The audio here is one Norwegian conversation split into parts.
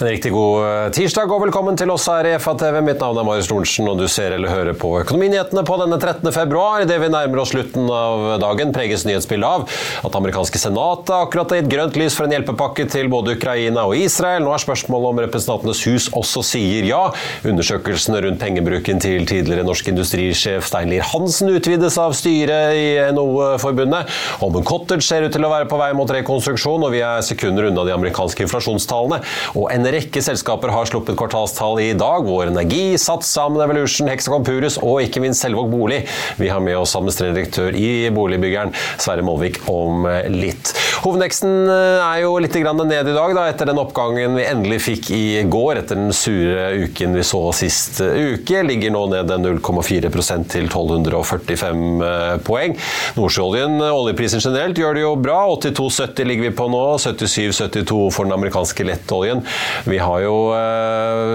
En riktig god eh, tirsdag og velkommen til oss her i FA-TV. Mitt navn er Marius Lorentzen, og du ser eller hører på Økonominyhetene på denne 13. februar. Det vi nærmer oss slutten av dagen, preges nyhetsbildet av at amerikanske senatet akkurat har gitt grønt lys for en hjelpepakke til både Ukraina og Israel. Nå er spørsmålet om Representantenes hus også sier ja. Undersøkelsene rundt pengebruken til tidligere norsk industrisjef Stein Lier Hansen utvides av styret i NHO-forbundet. Holmen Cottage ser ut til å være på vei mot rekonstruksjon, og vi er sekunder unna de amerikanske inflasjonstallene. Og en rekke selskaper har sluppet kvartalstall i dag. Vår Energi, Sats, Sammen Evolution, Hexacon Purus og ikke minst Selvåg Bolig. Vi har med oss administrerende direktør i Boligbyggeren, Sverre Molvik, om litt. Hovedveksten er jo litt ned i dag, da, etter den oppgangen vi endelig fikk i går, etter den sure uken vi så sist uke. Ligger nå ned 0,4% til 1245 poeng. Nordsjøoljen, oljeprisen generelt, gjør det jo bra. 82,70 ligger vi på nå. 77,72 for den amerikanske lettoljen. Vi har jo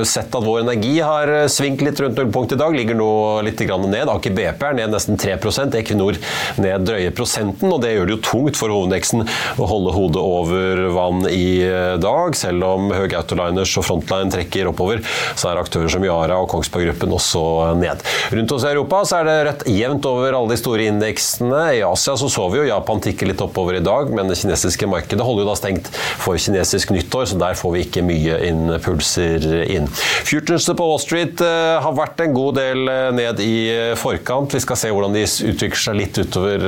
sett at vår energi har svingt litt rundt nullpunkt i dag. Ligger nå litt ned. Aker BP er ned nesten 3% Equinor ned drøye prosenten. og Det gjør det jo tungt for hovedveksten å holde hodet over vann i dag. Selv om Høg Autoliners og Frontline trekker oppover, så er aktører som Yara og Kongsberg Gruppen også ned. Rundt oss i Europa så er det rødt jevnt over alle de store indeksene. I Asia så så vi jo Japan tikke litt oppover i dag, men det kinesiske markedet holder jo da stengt for kinesisk nyttår, så der får vi ikke mye impulser inn. Futuresene på Wall Street eh, har vært en god del eh, ned i eh, forkant. Vi skal se hvordan de utvikler seg litt utover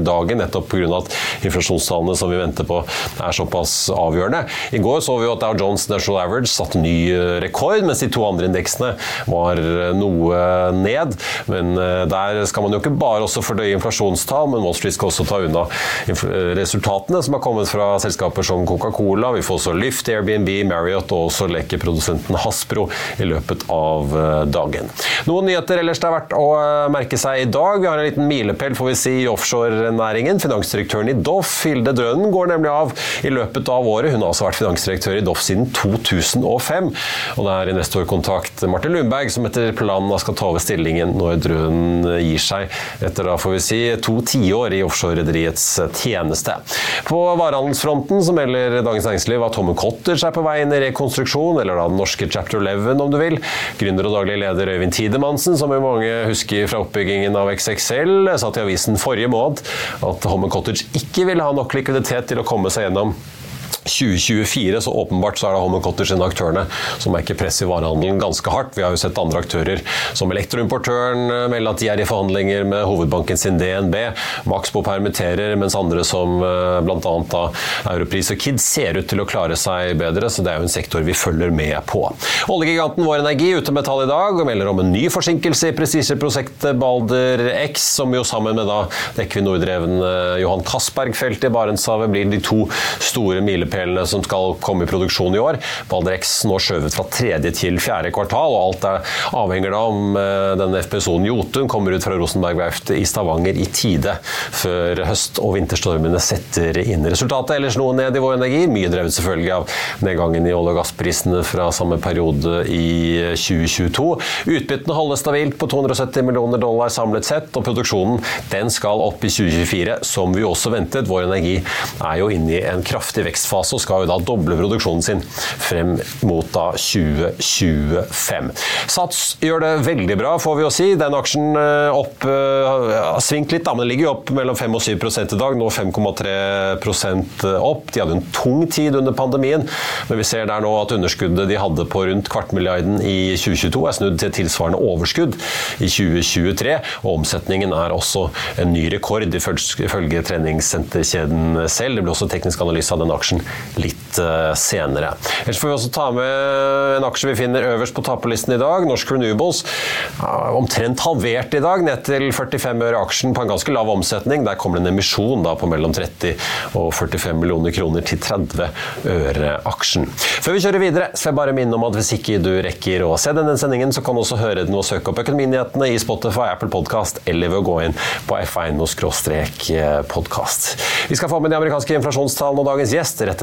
dagen, nettopp pga. inflasjonstallene som vi venter på er såpass avgjørende. I går så vi at Dow Jones National Average satte ny rekord, mens de to andre indeksene var noe ned. Men der skal man jo ikke bare også fordøye inflasjonstall, men Wall Street skal også ta unna resultatene som har kommet fra selskaper som Coca-Cola. Vi får også Lyft, Airbnb, Marriott og også lekeprodusenten Hasbro i løpet av eh, dagen. Noen nyheter ellers det er verdt å eh, merke seg i dag. Vi har en liten milepæl får vi si, i offshorenæringen. Finansdirektøren i Doff, Hilde Drønen, går nemlig av i løpet av året. Hun har altså vært finansdirektør i Doff siden 2005. Og det er investorkontakt Martin Lundberg som etter planen skal ta over stillingen når Drønen gir seg, etter da får vi si to tiår i offshorerederiets tjeneste. På varehandelsfronten så melder Dagens Næringsliv at Tommen Cottage er på vei inn i rekonstruksjon, eller da den norske Chapter 11 om du vil. Gründer og daglig leder Øyvind Tidemansen, som jo mange husker fra oppbyggingen av XXL, sa til avisen forrige måned at Homme Cottage ikke ville ha nok likviditet til å komme seg gjennom 2024, så åpenbart så er det Home Cottage en aktørene som merker press i varehandelen ganske hardt. Vi har jo sett andre aktører som elektroimportøren eh, melde at de er i forhandlinger med hovedbanken sin DNB. Maxbo permitterer, mens andre som eh, bl.a. Europris og Kid ser ut til å klare seg bedre, så det er jo en sektor vi følger med på. Oljegiganten Vår Energi ute med tall i dag og melder om en ny forsinkelse i prestisjeprosjektet Balder X, som jo sammen med da Equinor-drevne Johan Castberg-feltet i Barentshavet blir de to store milepælene milepælene som skal komme i produksjon i år. Balder X nå skjøvet fra tredje til fjerde kvartal, og alt er avhenger da om eh, denne FPSO-en Jotun kommer ut fra Rosenberg verft i Stavanger i tide før høst- og vinterstormene setter inn. Resultatet ellers noe ned i Vår Energi, mye drevet selvfølgelig av nedgangen i olje- og gassprisene fra samme periode i 2022. Utbyttene holdes stabilt på 270 millioner dollar samlet sett, og produksjonen den skal opp i 2024, som vi også ventet. Vår Energi er jo inne i en kraftig vekstfase og skal jo da doble produksjonen sin frem mot da 2025. Sats gjør det veldig bra, får vi å si. Den aksjen eh, opp har eh, svingt litt, da, men den ligger jo opp mellom 5 og 7 i dag. Nå 5,3% opp. De hadde en tung tid under pandemien, men vi ser der nå at underskuddet de hadde på rundt kvartmilliarden i 2022 er snudd til tilsvarende overskudd i 2023, og omsetningen er også en ny rekord ifølge treningssenterkjeden selv. Det ble også teknisk analyse av den aksjen litt uh, senere. Ellers får vi også ta med en aksje vi finner øverst på taperlisten i dag. Norsk Renewables. Omtrent halvert i dag, ned til 45 øre aksjen på en ganske lav omsetning. Der kommer det en emisjon da, på mellom 30 og 45 millioner kroner til 30 øre aksjen. Før vi kjører videre, så jeg bare minne om at hvis ikke du rekker å se denne sendingen, så kan du også høre den og søke opp Økonominyhetene i Spotify, Apple Podcast eller ved å gå inn på f1-podkast. Vi skal få med de amerikanske inflasjonstallene og dagens gjest rett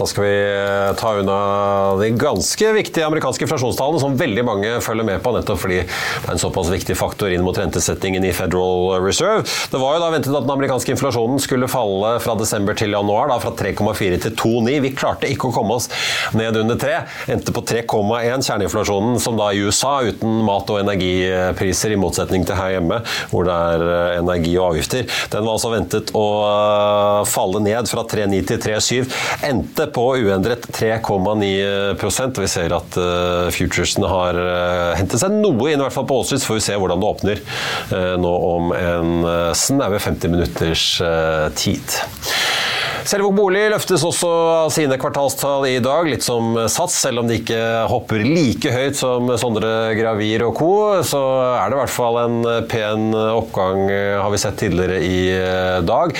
Da skal vi eh, ta unna de ganske viktige amerikanske inflasjonstallene som veldig mange følger med på, nettopp fordi det er en såpass viktig faktor inn mot rentesettingen i Federal Reserve. Det var jo da ventet at den amerikanske inflasjonen skulle falle fra desember til januar, da fra 3,4 til 2,9. Vi klarte ikke å komme oss ned under 3. Endte på 3,1 kjerneinflasjonen, som da i USA uten mat- og energipriser, i motsetning til her hjemme, hvor det er eh, energi og avgifter. Den var altså ventet å eh, falle ned fra 3,9 til 3,7. Endte på uendret 3,9% Vi ser at uh, futuresene har uh, hentet seg noe inn, i hvert fall på Wall Street. Så får vi se hvordan det åpner uh, nå om en snaue 50 minutters tid. Selvåg bolig løftes også av sine kvartalstall i dag, litt som Sats. Selv om de ikke hopper like høyt som Sondre Gravir og co., så er det i hvert fall en pen oppgang, har vi sett tidligere i dag.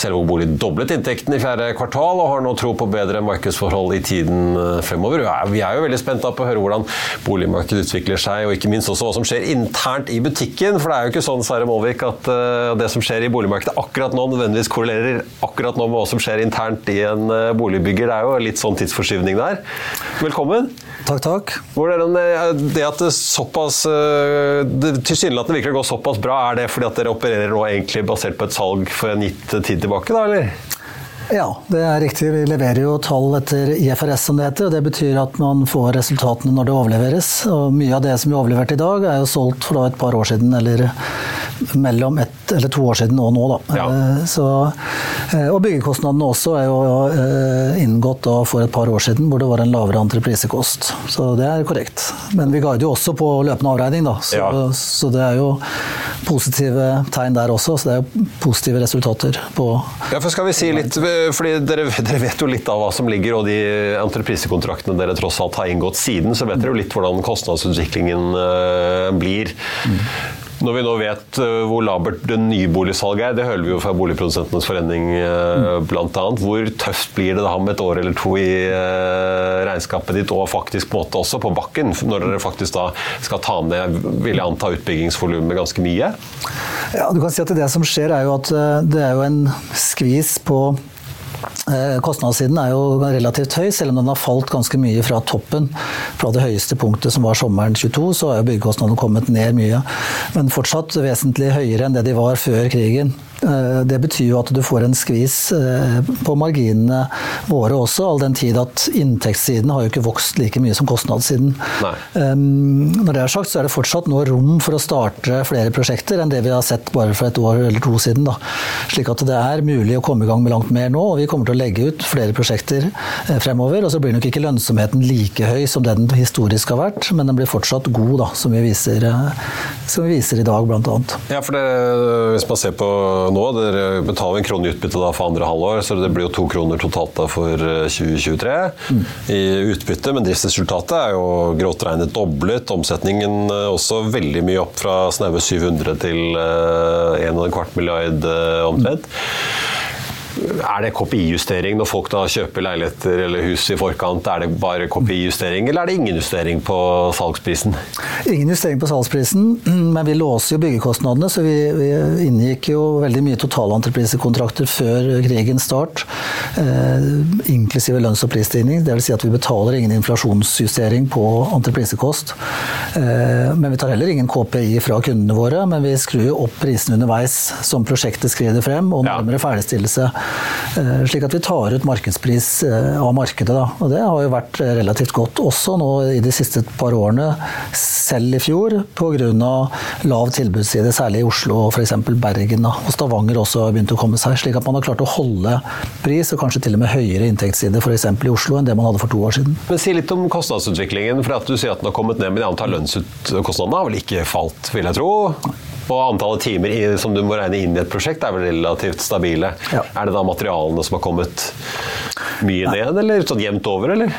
Selvåg bolig doblet inntekten i fjerde kvartal og har nå tro på bedre markedsforhold i tiden fremover. Vi er jo veldig spent på å høre hvordan boligmarkedet utvikler seg, og ikke minst også hva som skjer internt i butikken. For det er jo ikke sånn Sverre Målvik, at det som skjer i boligmarkedet akkurat nå, nødvendigvis korrelerer akkurat nå med hva som skjer internt i en eh, boligbygger. Det er jo litt sånn tidsforskyvning der. Velkommen. Takk, takk. Det at det såpass eh, det tilsynelatende virker å gå såpass bra, er det fordi at dere opererer nå egentlig basert på et salg for en gitt tid tilbake, da, eller? Ja, det er riktig. Vi leverer jo tall etter IFRS, som det heter. og Det betyr at man får resultatene når det overleveres. Og mye av det som vi har overlevert i dag, er jo solgt for et par år siden, eller mellom ett eller to år siden og nå, da. Ja. Eh, så, eh, og byggekostnadene også er jo eh, inngått for et par år siden, hvor det var en lavere entreprisekost. Så det er korrekt. Men vi guider jo også på løpende avregning, da. Så, ja. så, det er jo positive tegn der også. Så det er jo positive resultater på Ja, for skal vi si litt fordi dere, dere, vet jo litt av hva som ligger, og de entreprisekontraktene dere tross alt har inngått siden, så vet dere jo litt hvordan kostnadsutviklingen uh, blir. Når vi nå vet hvor labert det nyboligsalget er, det hører vi jo fra Boligprodusentenes forening bl.a. Hvor tøft blir det da med et år eller to i regnskapet ditt, og faktisk på en måte også på bakken, når dere faktisk da skal ta ned, vil jeg anta, utbyggingsvolumet ganske mye? Ja, du kan si at Det som skjer, er jo at det er jo en skvis på Eh, kostnadssiden er jo relativt høy, selv om den har falt ganske mye fra toppen. Fra det høyeste punktet som var sommeren 22, så har byggekostnadene kommet ned mye. Men fortsatt vesentlig høyere enn det de var før krigen. Det betyr jo at du får en skvis på marginene våre også, all den tid at inntektssiden har jo ikke vokst like mye som kostnadssiden. Nei. Når det er sagt, så er det fortsatt nå rom for å starte flere prosjekter enn det vi har sett bare for et år eller to siden. Da. Slik at det er mulig å komme i gang med langt mer nå, og vi kommer til å legge ut flere prosjekter fremover. Og så blir nok ikke lønnsomheten like høy som det den historisk har vært, men den blir fortsatt god, da, som vi viser, som vi viser i dag, bl.a. Ja, for det, hvis man ser på nå, dere betaler en krone i utbytte da for andre halvår, så det blir jo to kroner totalt da for 2023 mm. i utbytte, men driftsresultatet er jo grått regnet doblet. Omsetningen også veldig mye opp fra snaue 700 til 1,25 milliard omtrent. Er det KPI-justering når folk da kjøper leiligheter eller hus i forkant? Er det bare KPI-justering, eller er det ingen justering på salgsprisen? Ingen justering på salgsprisen, men vi låser jo byggekostnadene. Så vi, vi inngikk jo veldig mye totalentreprisekontrakter før krigens start, eh, inklusive lønns- og prisstigning. Dvs. Si at vi betaler ingen inflasjonsjustering på entreprisekost. Eh, men vi tar heller ingen KPI fra kundene våre, men vi skrur jo opp prisene underveis som prosjektet skrider frem, og nærmere ferdigstillelse. Eh, slik at vi tar ut markedspris eh, av markedet. Da. Og det har jo vært relativt godt også nå i de siste par årene, selv i fjor, pga. lav tilbudsside, særlig i Oslo og f.eks. Bergen. Da. Og Stavanger også har begynt å komme seg. Slik at man har klart å holde pris, og kanskje til og med høyere inntektsside f.eks. i Oslo enn det man hadde for to år siden. Men Si litt om kostnadsutviklingen. for at Du sier at den har kommet ned, men antall lønnskostnadene har vel ikke falt, vil jeg tro? Og antallet timer som du må regne inn i et prosjekt, er vel relativt stabile. Ja. Er det da materialene som har kommet mye Nei. ned, eller sånn jevnt over, eller?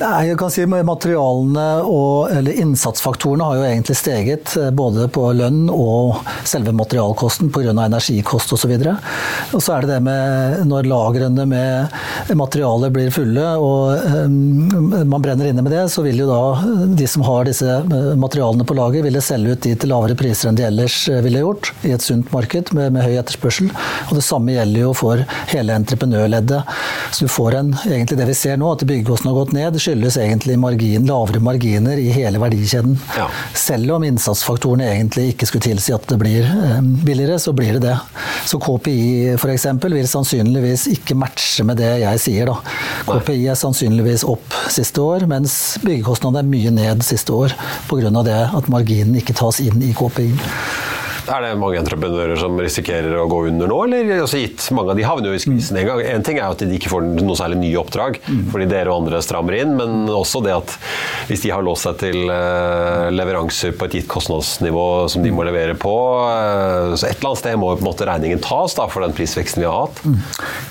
Nei, jeg kan si Materialene og eller innsatsfaktorene har jo egentlig steget, eh, både på lønn og selve materialkosten pga. energikost osv. Og, og så er det det med når lagrene med materialer blir fulle og um, man brenner inne med det, så vil jo da de som har disse eh, materialene på lager, ville selge ut de til lavere priser enn de ellers ville gjort i et sunt marked med, med høy etterspørsel. Og det samme gjelder jo for hele entreprenørleddet. Så du får en, egentlig det vi ser nå, at byggekostnadene har gått ned, skyldes egentlig margin, lavere marginer i hele verdikjeden. Ja. Selv om innsatsfaktorene egentlig ikke skulle tilsi at det blir eh, billigere, så blir det det. Så KPI f.eks. vil sannsynligvis ikke matche med det jeg sier. Da. KPI er sannsynligvis opp siste år, mens byggekostnadene er mye ned siste år pga. det at marginen ikke tas inn i KPI. Er det mange entreprenører som risikerer å gå under nå, eller også gitt mange av de havner jo i skvisen en gang. En ting er jo at de ikke får noe særlig nye oppdrag fordi dere og andre strammer inn, men også det at hvis de har låst seg til uh, leveranser på et gitt kostnadsnivå som de må levere på, uh, så et eller annet sted må på en måte regningen tas da, for den prisveksten vi har hatt.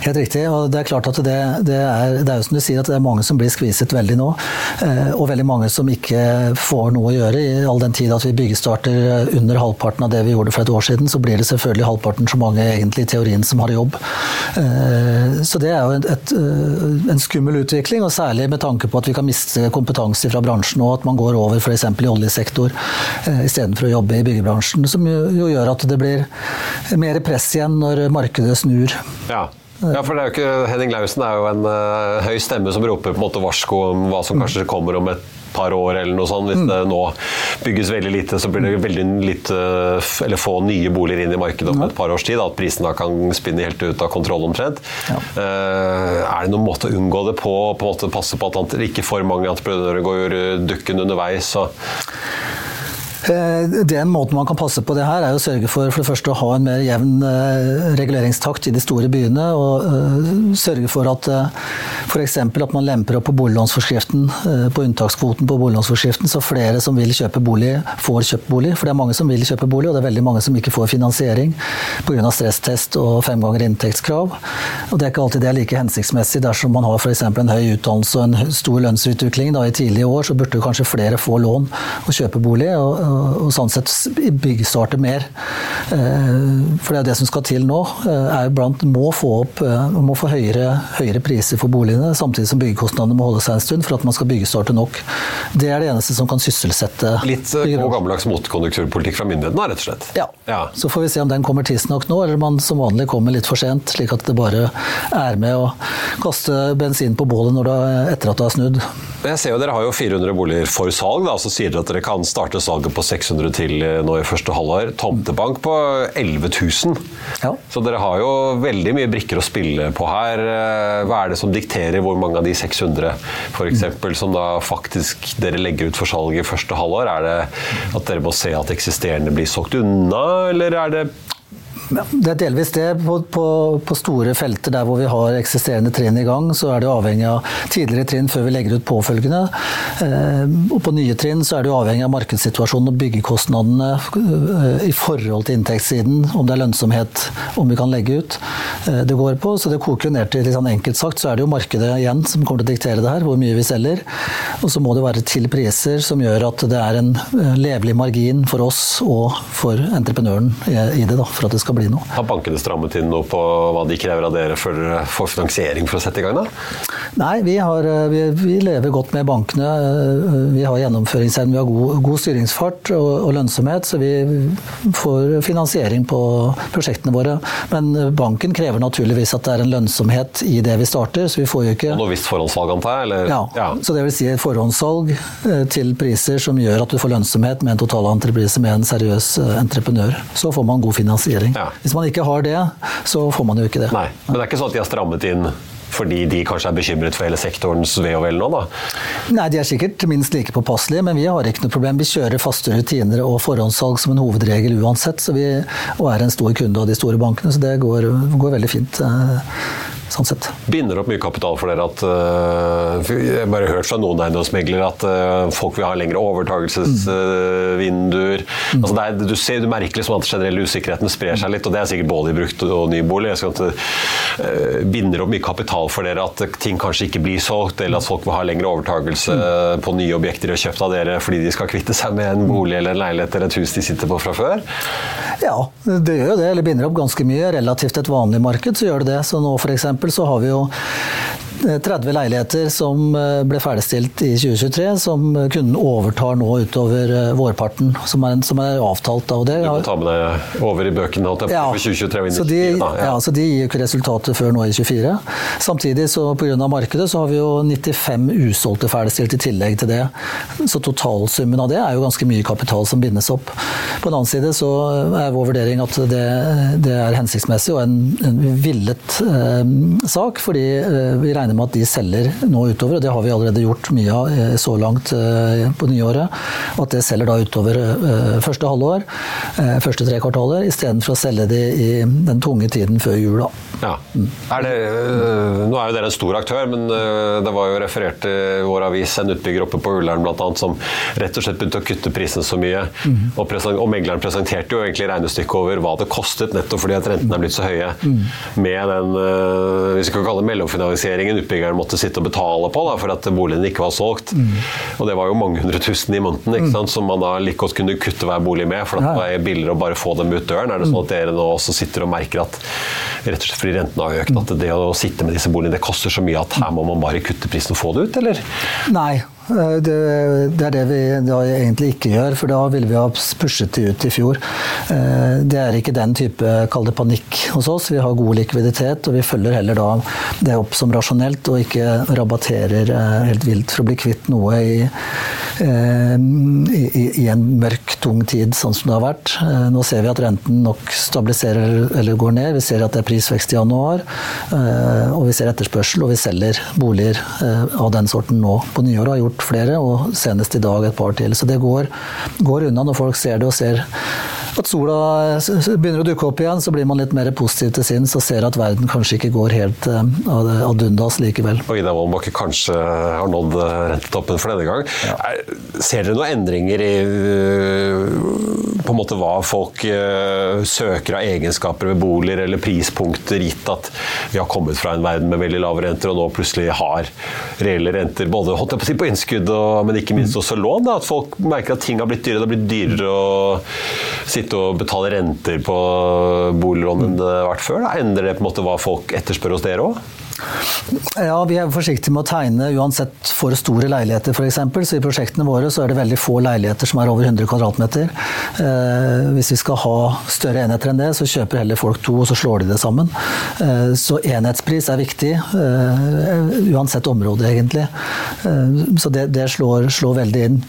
Helt riktig, og det er klart at det, det, er, det er jo som du sier at det er mange som blir skviset veldig nå, uh, og veldig mange som ikke får noe å gjøre i all den tid at vi byggestarter under halvparten av det vi gjorde gjorde for et år siden, så blir det selvfølgelig halvparten så mange egentlig i teorien som har jobb. Eh, så det er jo et, et, eh, en skummel utvikling, og særlig med tanke på at vi kan miste kompetanse fra bransjen og at man går over f.eks. i oljesektor eh, istedenfor å jobbe i byggebransjen. Som jo gjør at det blir mer press igjen når markedet snur. Ja. Ja, for det ikke, Henning Lausen er jo en uh, høy stemme som roper på en måte varsko om hva som kanskje kommer om et par år eller noe sånt. Hvis mm. det nå bygges veldig lite, så blir det veldig lite, eller få nye boliger inn i markedet om et par års tid. At prisen da kan spinne helt ut av kontroll omtrent. Ja. Uh, er det noen måte å unngå det på? på en måte Passe på at ikke for mange entreprenører går dukken underveis? Og Eh, den måten man kan passe på det her, er å sørge for for det første å ha en mer jevn eh, reguleringstakt i de store byene. Og eh, sørge for at f.eks. at man lemper opp på boliglånsforskriften, på unntakskvoten på boliglånsforskriften, så flere som vil kjøpe bolig, får kjøpt bolig. For det er mange som vil kjøpe bolig, og det er veldig mange som ikke får finansiering pga. stresstest og fem ganger inntektskrav. Og det er ikke alltid det er like hensiktsmessig dersom man har f.eks. en høy utdannelse og en stor lønnsutvikling da, i tidlige år, så burde kanskje flere få lån og kjøpe bolig. og og, sånn sett byggestarte mer. Eh, for det er det som skal til nå. er er blant, må få, opp, eh, må få høyere, høyere, priser for boligene, samtidig som byggekostnadene må holde seg en stund for at man skal byggestarte nok. Det er det eneste som kan sysselsette Litt god gammeldags motkonjunkturpolitikk fra myndighetene, rett og slett? Ja. ja. Så får vi se om den kommer tidsnok nå, eller om man som vanlig kommer litt for sent, slik at det bare er med å kaste bensin på bålet når det, etter at det har snudd. Jeg ser jo Dere har jo 400 boliger for salg, da, så sier dere at dere kan starte salget på på 600 til nå i første halvår. Tomtebank på 11 000. Ja. Så dere har jo veldig mye brikker å spille på her. Hva er det som dikterer hvor mange av de 600 for eksempel, som da faktisk dere legger ut for salg i første halvår? Er det at dere må se at eksisterende blir solgt unna, eller er det det er delvis det. På, på, på, store felter der hvor vi har eksisterende trinn i gang, så er det avhengig av tidligere trinn før vi legger ut påfølgende. Eh, og på nye trinn så er det avhengig av markedssituasjonen og byggekostnadene eh, i forhold til inntektssiden, om det er lønnsomhet, om vi kan legge ut. Eh, det går på, så det koker ned til sånn enkelt sagt, så er det jo markedet igjen som kommer til å diktere det her, hvor mye vi selger. Og så må det være til priser som gjør at det er en levelig margin for oss og for entreprenøren i det, da, for at det skal bli bli noe. Har bankene strammet inn noe på hva de krever av dere for, for finansiering for å sette i gang? da? Nei, vi, har, eh, vi, vi lever godt med bankene. Eh, vi har gjennomføringsevne, vi har god, god styringsfart og, og, lønnsomhet, så vi får finansiering på prosjektene våre. Men banken krever naturligvis at det er en lønnsomhet i det vi starter, så vi får jo ikke Og noe visst forhåndssalg, antar jeg? Ja, ja, så det vil si et forhåndssalg eh, til priser som gjør at du får lønnsomhet med en totalentreprise med en seriøs entreprenør. Så får man god finansiering. Ja. Hvis man ikke har det, så får man jo ikke det. Nei, Men det er ikke sånn at de har strammet inn fordi de kanskje er bekymret for hele sektorens ve og vel nå, da? Nei, de er sikkert minst like påpasselige, men vi har ikke noe problem. Vi kjører faste rutiner og forhåndssalg som en hovedregel uansett, vi, og er en stor kunde av de store bankene, så det går, går veldig fint. Eh, sånn sett. Binder opp mye kapital for dere at uh, Jeg har bare hørt fra noen eiendomsmeglere at uh, folk vil ha lengre overtakelsesvinduer. Mm. Uh, altså du, du merker liksom at den generelle usikkerheten sprer seg litt, og det er sikkert både i brukt og nybolig. Jeg skal at det binder opp mye kapital for dere at ting kanskje ikke blir solgt, eller at folk vil ha lengre overtakelse mm. på nye objekter de har kjøpt av dere fordi de skal kvitte seg med en bolig eller en leilighet eller et hus de sitter på fra før? Ja, det gjør jo det. Eller binder opp ganske mye. Relativt et vanlig marked så gjør det det. Så nå f.eks så har vi jo 30 eh, leiligheter som eh, ble ferdigstilt i 2023, som kunden overtar nå utover eh, vårparten, som er, som er avtalt. Og det, du må ta med deg over i bøkene ja, for 2023 og inn i 2024. Ja. ja, så de gir jo ikke resultatet før nå i 2024. Samtidig så pga. markedet så har vi jo 95 usolgte ferdigstilt i tillegg til det. Så totalsummen av det er jo ganske mye kapital som bindes opp. På den annen side så er vår vurdering at det, det er hensiktsmessig og en, en villet eh, sak, fordi eh, vi regner med at de selger nå utover, og det har vi allerede gjort mye av eh, så langt eh, på nyåret. At det selger da utover eh, første halvår, første tre kvartaler, istedenfor å selge de i den tunge tiden før jul. Ja. Er det, nå er jo dere en stor aktør, men det var jo referert i vår avis en utbygger oppe på Ullern bl.a. som rett og slett begynte å kutte prisen så mye. Mm. Og, og, megleren presenterte jo egentlig regnestykket over hva det kostet, nettopp fordi at rentene er blitt så høye. Mm. Med den, hvis vi kan kalle det mellomfinansieringen utbyggeren måtte sitte og betale på da, for at boligen ikke var solgt. Mm. Og det var jo mange hundre tusen i måneden ikke sant, som man da like godt kunne kutte hver bolig med. For at det var billigere å bare få dem ut døren. Er det sånn at dere nå også sitter og merker at rett og slett fordi rentene har økt, at det å sitte med disse boligene det koster så mye at her må man bare kutte prisen og få det ut, eller? Nei, det, det, er det vi da egentlig ikke gjør, for da ville vi ha pushet det ut i fjor. Eh, det er ikke den type kall det panikk hos oss. Vi har god likviditet, og vi følger heller da det opp som rasjonelt og ikke rabatterer eh, helt vilt for å bli kvitt noe i, i, i en mørk, tung tid, sånn som det har vært. Nå ser vi at renten nok stabiliserer eller går ned. Vi ser at det er prisvekst i januar, og vi ser etterspørsel, og vi selger boliger av den sorten nå på nyåret. Har gjort flere, og senest i dag et par til. Så det går, går unna når folk ser det og ser at sola begynner å dukke opp igjen, så blir man litt mer positiv til sinns og ser at verden kanskje ikke går helt eh, ad undas likevel. Og Ida Wollenbakke kanskje har nådd eh, rentetoppen for denne gang. Ja. Ser dere noen endringer i eh, på en måte hva folk søker av egenskaper ved boliger eller prispunkter, gitt at vi har kommet fra en verden med veldig lave renter og nå plutselig har reelle renter, både holdt jeg på å si på innskudd, og, men ikke minst også lån. Da, at folk merker at ting har blitt dyrere. Det har blitt dyrere å sitte og betale renter på boliglån det har vært før. Da. Endrer det på en måte hva folk etterspør hos dere òg? Ja, Vi er forsiktige med å tegne uansett for store leiligheter f.eks. Så i prosjektene våre så er det veldig få leiligheter som er over 100 kvadratmeter. Eh, hvis vi skal ha større enheter enn det, så kjøper heller folk to, og så slår de det sammen. Eh, så enhetspris er viktig. Eh, uansett område, egentlig. Eh, så det, det slår, slår veldig inn.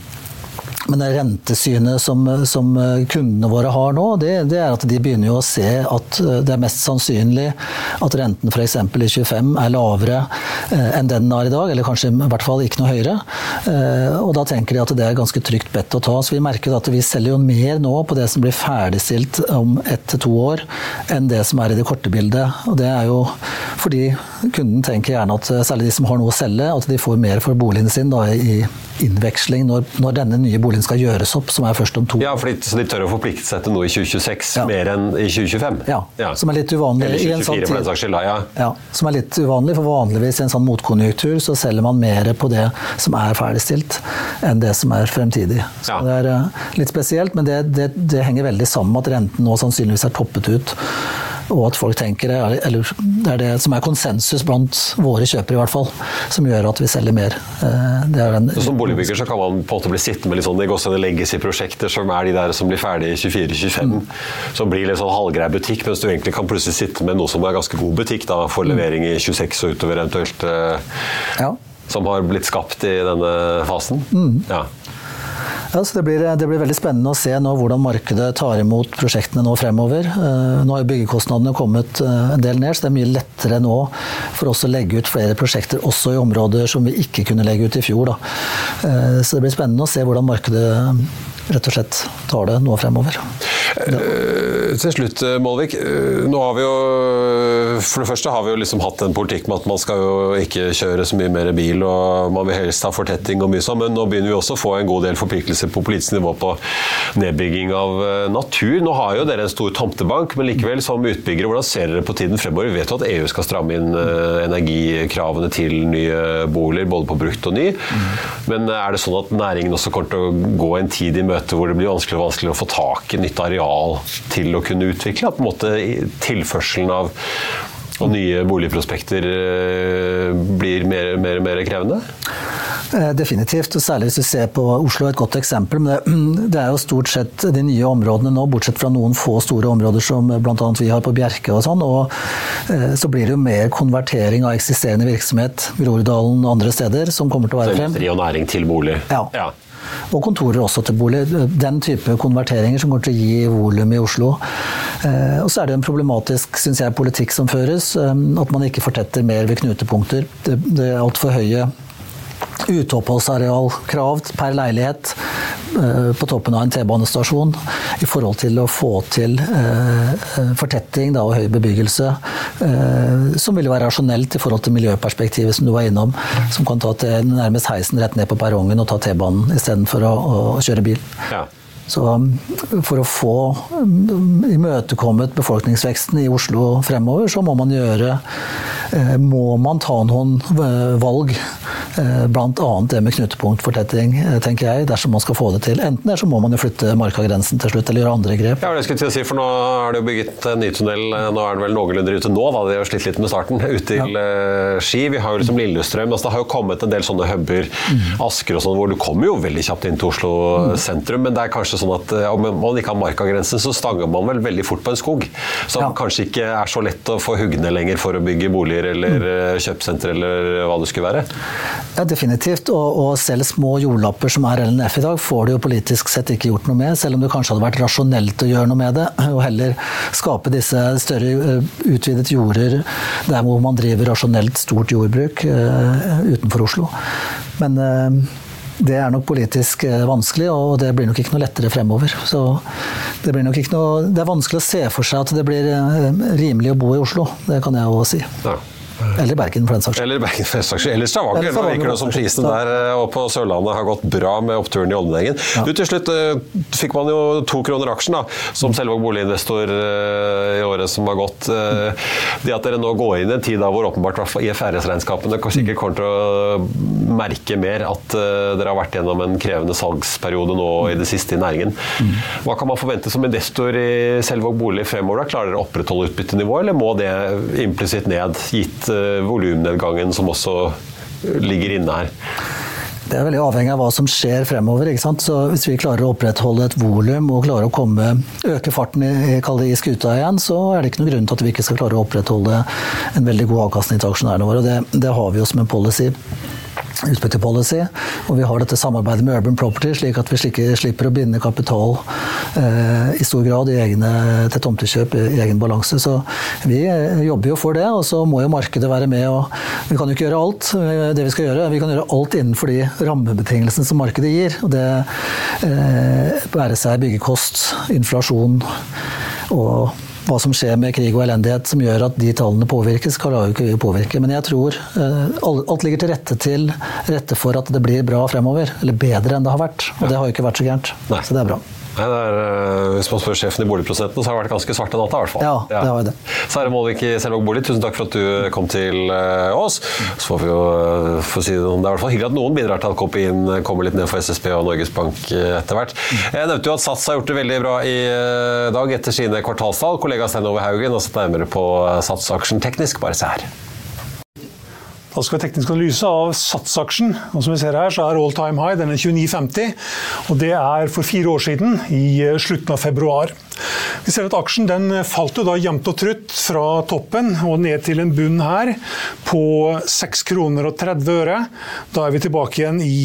Men det rentesynet som, som, kundene våre har nå, det, det, er at de begynner å se at det er mest sannsynlig at renten f.eks. i 25 er lavere eh, enn den den er i dag, eller kanskje i hvert fall ikke noe høyere. Eh, og da tenker de at det er ganske trygt bedt å ta. Så vi merker at vi selger jo mer nå på det som blir ferdigstilt om ett til to år, enn det som er i det korte bildet. Og det er jo fordi kunden tenker gjerne at særlig de som har noe å selge, at de får mer for boligen sin da, i innveksling når, når, denne nye boligen skal gjøres opp, som er først om to Ja, fordi, Så de tør å forplikte seg til noe i 2026 ja. mer enn i 2025? Ja, ja. som er litt uvanlig. Eller 2024 sånn for den saks skyld, ja. ja. Som er litt uvanlig, for vanligvis i en sånn motkonjunktur så selger man mer på det som er ferdigstilt, enn det som er fremtidig. Så Det er uh, litt spesielt, men det, det, det henger veldig sammen med at renten nå sannsynligvis er toppet ut og at folk tenker det, eller det er det som er konsensus blant våre kjøpere i hvert fall, som gjør at vi selger mer. Eh, en, som boligbygger så kan man på en måte bli sittende med litt sånn, det legacy-prosjekter som er de der som blir ferdig i 24-25, mm. som blir litt sånn halvgrei butikk, mens du egentlig kan plutselig sitte med noe som er ganske god butikk da, for mm. levering i 26 og utover eventuelt. Eh, ja. Som har blitt skapt i denne fasen. Mm. Ja. Ja, det blir, det blir, veldig spennende å se hvordan markedet tar imot prosjektene nå fremover. Eh, nå har byggekostnadene kommet eh, en del ned, så det er mye lettere nå for oss å legge ut flere prosjekter også i områder som vi ikke kunne legge ut i fjor. Da. Eh, så det blir spennende å se hvordan markedet rett og slett tar det nå fremover. Uh, til slutt, eh, Målvik. Uh, nå har vi jo For det første har vi jo liksom hatt en politikk med at man skal jo ikke kjøre så mye mer bil, og man vil helst ha fortetting og mye sånn, men nå begynner vi også å få en god del forpliktelser på politisk nivå på nedbygging av natur. Nå har jo dere en stor tomtebank, men likevel som utbyggere, hvordan ser dere på tiden fremover? Vi vet jo at EU skal stramme inn energikravene til nye boliger, både på brukt og ny. Men er det sånn at næringen også kommer til å gå en tid i møte hvor det blir vanskeligere og vanskeligere å få tak i nytt areal til å kunne utvikle? På en måte tilførselen av og nye boligprospekter eh, blir mer og mer, mer, krevende? Eh, definitivt, og særlig hvis du ser på Oslo, et godt eksempel. Men det, det, er jo stort sett de nye områdene nå, bortsett fra noen få store områder som bl.a. vi har på Bjerke og sånn. Og eh, så blir det jo mer konvertering av eksisterende virksomhet, Groruddalen og andre steder, som kommer til å være frem. Industri og næring til bolig. Ja. ja og kontorer også til bolig. Den type konverteringer som kommer til å gi volum i Oslo. Eh, og så er det en problematisk synes jeg, politikk som føres. Eh, at man ikke fortetter mer ved knutepunkter. Det, det altfor høye uteoppholdsarealkrav per leilighet eh, på toppen av en T-banestasjon i forhold til å få til eh, fortetting og høy bebyggelse, eh, som ville være rasjonelt i forhold til miljøperspektivet som du var innom, som kan ta til nærmest heisen rett ned på perrongen og ta T-banen istedenfor å, å kjøre bil. Ja. Så for å få um, imøtekommet befolkningsveksten i Oslo fremover, så må man gjøre Må man ta noen valg Eh, Bl.a. det med knutepunktfortetting, eh, tenker jeg, dersom man skal få det til. Enten eller så må man jo flytte markagrensen til slutt, eller gjøre andre grep. Ja, det skulle jeg si, for Nå er det jo bygget en ny tunnel, eh, nå er det vel noenlunde ute nå, da, de har slitt litt med starten, ut til ja. Ski. Vi har jo liksom Lillestrøm. altså Det har jo kommet en del sånne huber, mm. Asker og sånn, hvor du kommer jo veldig kjapt inn til Oslo mm. sentrum, men det er kanskje sånn at om man ikke har markagrensen, så stanger man vel veldig fort på en skog. Som ja. kanskje ikke er så lett å få hugd ned lenger for å bygge boliger eller mm. kjøpesenter eller hva det skulle være. Ja, definitivt. Og, og, selv små jordlapper som er LNF i dag, får du jo politisk sett ikke gjort noe med. Selv om det kanskje hadde vært rasjonelt å gjøre noe med det. Og heller skape disse større eh, utvidet jorder der hvor man driver rasjonelt stort jordbruk uh, utenfor Oslo. Men uh, det er nok politisk vanskelig, og det blir nok ikke noe lettere fremover. Det, noe, det er vanskelig å se for seg at det blir rimelig å bo i Oslo. Det kan jeg jo si. Ja. Eller Bergen, for den saks skyld. Eller Bergen, for den saks skyld. Eller Stavanger. Nå virker det som prisen der eh, og på Sørlandet har gått bra med oppturen i oljenæringen. Ja. Du, til slutt uh, fikk man jo to kroner aksjen da, som Selvåg boliginvestor uh, i året som har gått. Det at dere nå går inn i en tid da hvor åpenbart IFRS-regnskapene sikkert kommer til å merke mer at dere har vært gjennom en krevende salgsperiode nå i det siste i næringen. Hva kan man forvente som investor i Selvåg bolig fremover? Klarer dere å opprettholde utbyttenivået, eller må det implisitt ned, gitt Eh, volumnedgangen som også ligger inne her? Det er veldig avhengig av hva som skjer fremover. Hvis vi klarer å opprettholde et volum og klarer å komme, øke farten i, i skuta igjen, så er det ikke noen grunn til at vi ikke skal klare å opprettholde en veldig god avkastning til aksjonærene våre. Det, det har vi jo som en policy. Utbyttepolicy. Og vi har dette samarbeidet med Urban Property, slik at vi slipper å binde kapital eh, i stor grad egne, til tomtekjøp i egen balanse. Så vi eh, jobber jo for det, og så må jo markedet være med. og Vi kan jo ikke gjøre alt eh, det vi skal gjøre. Vi kan gjøre alt innenfor de rammebetingelsene som markedet gir. og Det eh, være seg byggekost, inflasjon og hva som skjer med krig og elendighet som gjør at de tallene påvirkes, skal jo ikke vi påvirke. Men jeg tror eh, alt ligger til rette, til rette for at det blir bra fremover. Eller bedre enn det har vært. Og det har jo ikke vært så gærent. Så det er bra. Er, eh, hvis man spør sjefen i boligprosenten, så har det vært ganske svarte natta. i hvert fall. Ja, det har det. Sverre Målvik i Selvåg Bolig, tusen takk for at du kom til eh, oss. Så får vi jo få si det, det er i hvert fall hyggelig at noen bidrar til at Kopien kommer litt ned for SSB og Norges Bank etter hvert. Jeg nevnte jo at Sats har gjort det veldig bra i dag etter sine kvartalstall. Kollega Stein Ove Haugen har sett nærmere på Sats-aksjen teknisk. Bare se her. Da skal vi teknisk analyse av Sats-aksjen. Og som vi ser her, så er all time high den er 29,50. Og det er for fire år siden, i slutten av februar. Vi ser at aksjen den falt jo da jevnt og trutt fra toppen og ned til en bunn her på 6 kroner og 30 øre. Da er vi tilbake igjen i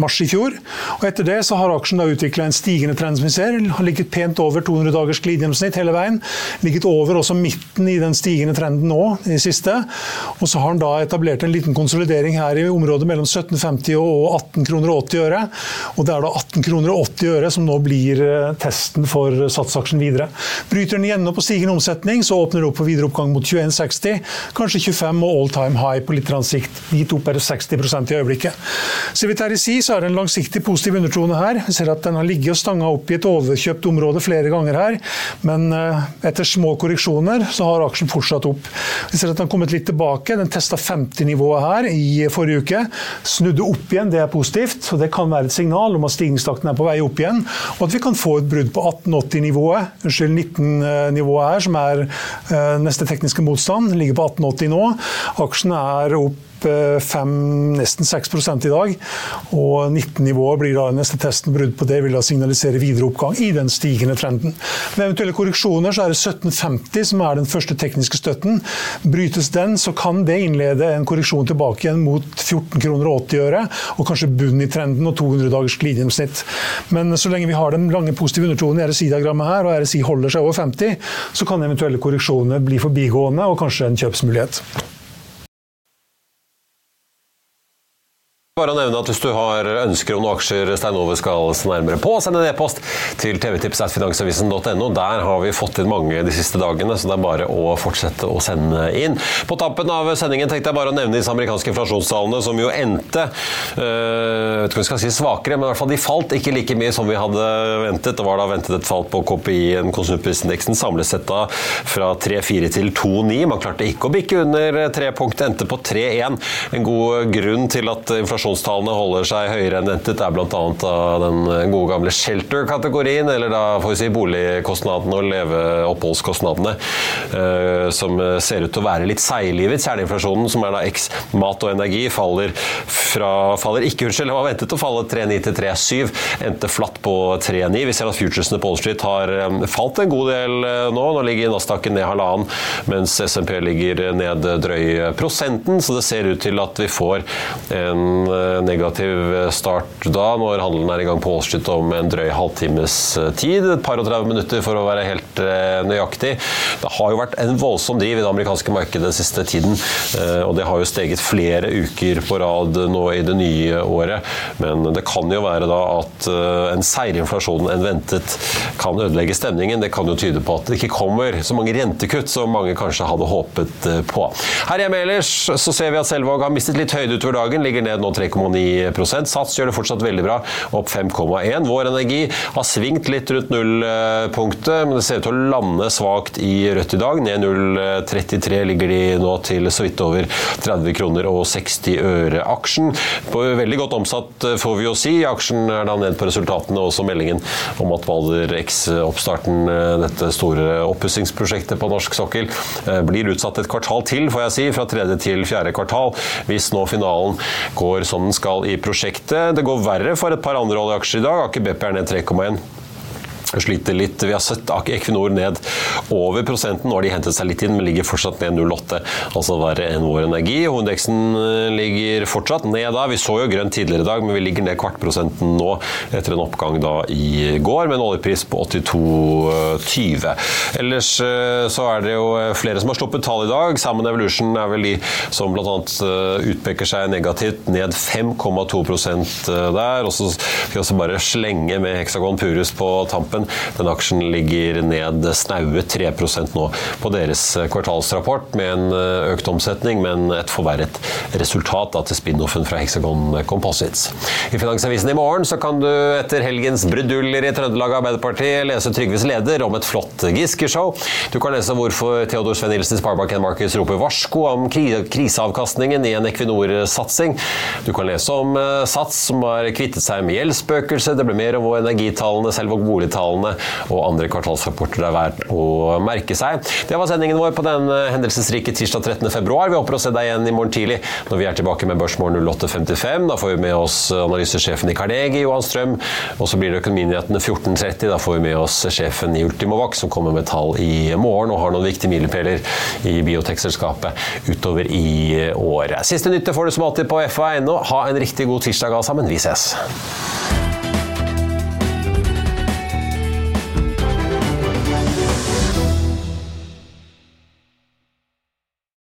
mars i fjor. Og etter det så har aksjen da utvikla en stigende trend, som vi ser. Har ligget pent over 200 dagers glidegjennomsnitt hele veien. Ligget over også midten i den stigende trenden nå, i siste. Og så har den da etablert en liten konsolidering her i området mellom 17,50 og 18 kroner og 80 øre. Og det er da 18 kroner og 80 øre som nå blir testen for satsaksjen videre. Bryter den igjennom på stigende omsetning, så åpner det opp for videre oppgang mot 21,60, kanskje 25 og all time high på litt sikt. Gitt opp er det 60 i øyeblikket. Ser vi til RSI, så er det en langsiktig positiv undertone her. Vi ser at den har ligget og stanga opp i et overkjøpt område flere ganger her, men etter små korreksjoner så har aksjen fortsatt opp. Vi ser at den har kommet litt tilbake. Den testa 50-nivået her i forrige uke. Snudde opp igjen, det er positivt. og Det kan være et signal om at stigningstakten er på vei opp igjen, og at vi kan få et brudd på 1880-nivået, unnskyld 19-nivået her, som er neste tekniske motstand. Ligger på 1880 nå. Aksjene er opp 5, nesten 6 i dag. Og 19-nivået blir da neste testen. Brudd på det vil da signalisere videre oppgang i den stigende trenden. Med eventuelle korreksjoner så er det 1750 som er den første tekniske støtten. Brytes den, så kan det innlede en korreksjon tilbake igjen mot 14 kroner og 80 øre, og kanskje bunn i trenden og 200 dagers glidegjennomsnitt. Men så lenge vi har den lange positive undertonen i RSI-diagrammet her, og RSI holder seg over 50, så kan eventuelle korreksjoner bli forbigående og kanskje en kjøpsmulighet. Bare å nevne at Hvis du har ønsker om noen aksjer Stein Ove skal se nærmere på, send en e-post til tvtips.finansavisen.no. Der har vi fått inn mange de siste dagene, så det er bare å fortsette å sende inn. På tappen av sendingen tenkte jeg bare å nevne disse amerikanske inflasjonstallene, som jo endte øh, vet ikke om vi skal si svakere, men i hvert fall de falt ikke like mye som vi hadde ventet. Det var da ventet et fall på KPI-en, konsumprisindeksen, samlet sett da fra 3,4 til 2,9. Man klarte ikke å bikke under tre punkt, endte på 3,1. En god grunn til at inflasjonen inflasjonstallene holder seg høyere enn ventet, er bl.a. den gode gamle shelter-kategorien, eller da får vi si boligkostnadene og leveoppholdskostnadene, som ser ut til å være litt seiglivet. Kjerneinflasjonen, som er da x mat og energi, faller, fra, faller ikke, unnskyld, var ventet å falle 3,9 til 3,7, endte flatt på 3,9. Vi ser at futuresene på Wall Street har falt en god del nå. Nå ligger Nasdaqen ned halvannen, mens SMP ligger ned drøy prosenten, så det ser ut til at vi får en negativ start da, når handelen er i gang på Wall om en drøy halvtimes tid. Et par og 30 minutter for å være helt nøyaktig. Det har jo vært en voldsom driv i det amerikanske markedet den siste tiden, og det har jo steget flere uker på rad nå i det nye året. Men det kan jo være da at en seigere inflasjon enn ventet kan ødelegge stemningen. Det kan jo tyde på at det ikke kommer så mange rentekutt som mange kanskje hadde håpet på. Her hjemme ellers så ser vi at Selvåg har mistet litt høyde utover dagen, ligger ned nå 3,9% Sats gjør det fortsatt veldig bra, opp 5,1 Vår Energi har svingt litt rundt nullpunktet, men det ser ut til å lande svakt i rødt i dag. Ned 0,33 ligger de nå til så vidt over 30 kroner og 60 øre aksjen. På veldig godt omsatt, får vi jo si. Aksjen er da ned på resultatene, og også meldingen om at Valder X-oppstarten, dette store oppussingsprosjektet på norsk sokkel, blir utsatt et kvartal til, får jeg si, fra tredje til fjerde kvartal. Hvis nå finalen går som den skal i prosjektet. Det går verre for et par andre oljeaksjer i dag. Aker BP er ned 3,1. Sliter litt. Vi har sett Equinor ned over prosenten. Nå har de hentet seg litt inn, men ligger fortsatt ned 0,8, altså verre enn Vår Energi. Hovedindeksen eh, ligger fortsatt ned da. Vi så jo grønt tidligere i dag, men vi ligger ned kvartprosenten nå etter en oppgang da i går, med en oljepris på 82,20. Ellers eh, så er det jo flere som har sluppet tall i dag. Salmon Evolution er vel de som bl.a. Eh, utpeker seg negativt, ned 5,2 der. Og så skal vi også bare slenge med Hexagon Purus på tampen aksjen. Den aksjen ligger ned snaue 3% nå på deres kvartalsrapport, med en eh, økt omsetning, men et forverret resultat da, til spin-offen fra Hexagon Composites. I Finansavisen i morgen så kan du etter helgens bruduller i Trøndelag Arbeiderparti lese Trygves leder om et flott Giske-show. Du kan lese hvorfor Theodor Sven Nilsen i Sparebank Markets roper varsko om kriseavkastningen i en Equinor-satsing. Du kan lese om eh, Sats som har kvittet seg med gjeldsspøkelset. Det blir mer om energitallene, selv og boligtallene kvartalene og andre kvartalsrapporter er verdt å merke seg. Det var sendingen vår på den eh, hendelsesrike tirsdag 13.2. Vi håper å se deg igjen i morgen tidlig når vi er tilbake med Børsmorgen 08.55. Da får vi med oss analysesjefen i Carnegie, Johan Strøm. Og så blir det Økonominyhetene 14.30. Da får vi med oss sjefen i Ultimovac, som kommer med tall i morgen og har noen viktige milepæler i biotekselskapet utover i året. Siste nytte får du som alltid på FA.no. Ha en riktig god tirsdag alle sammen. Vi ses.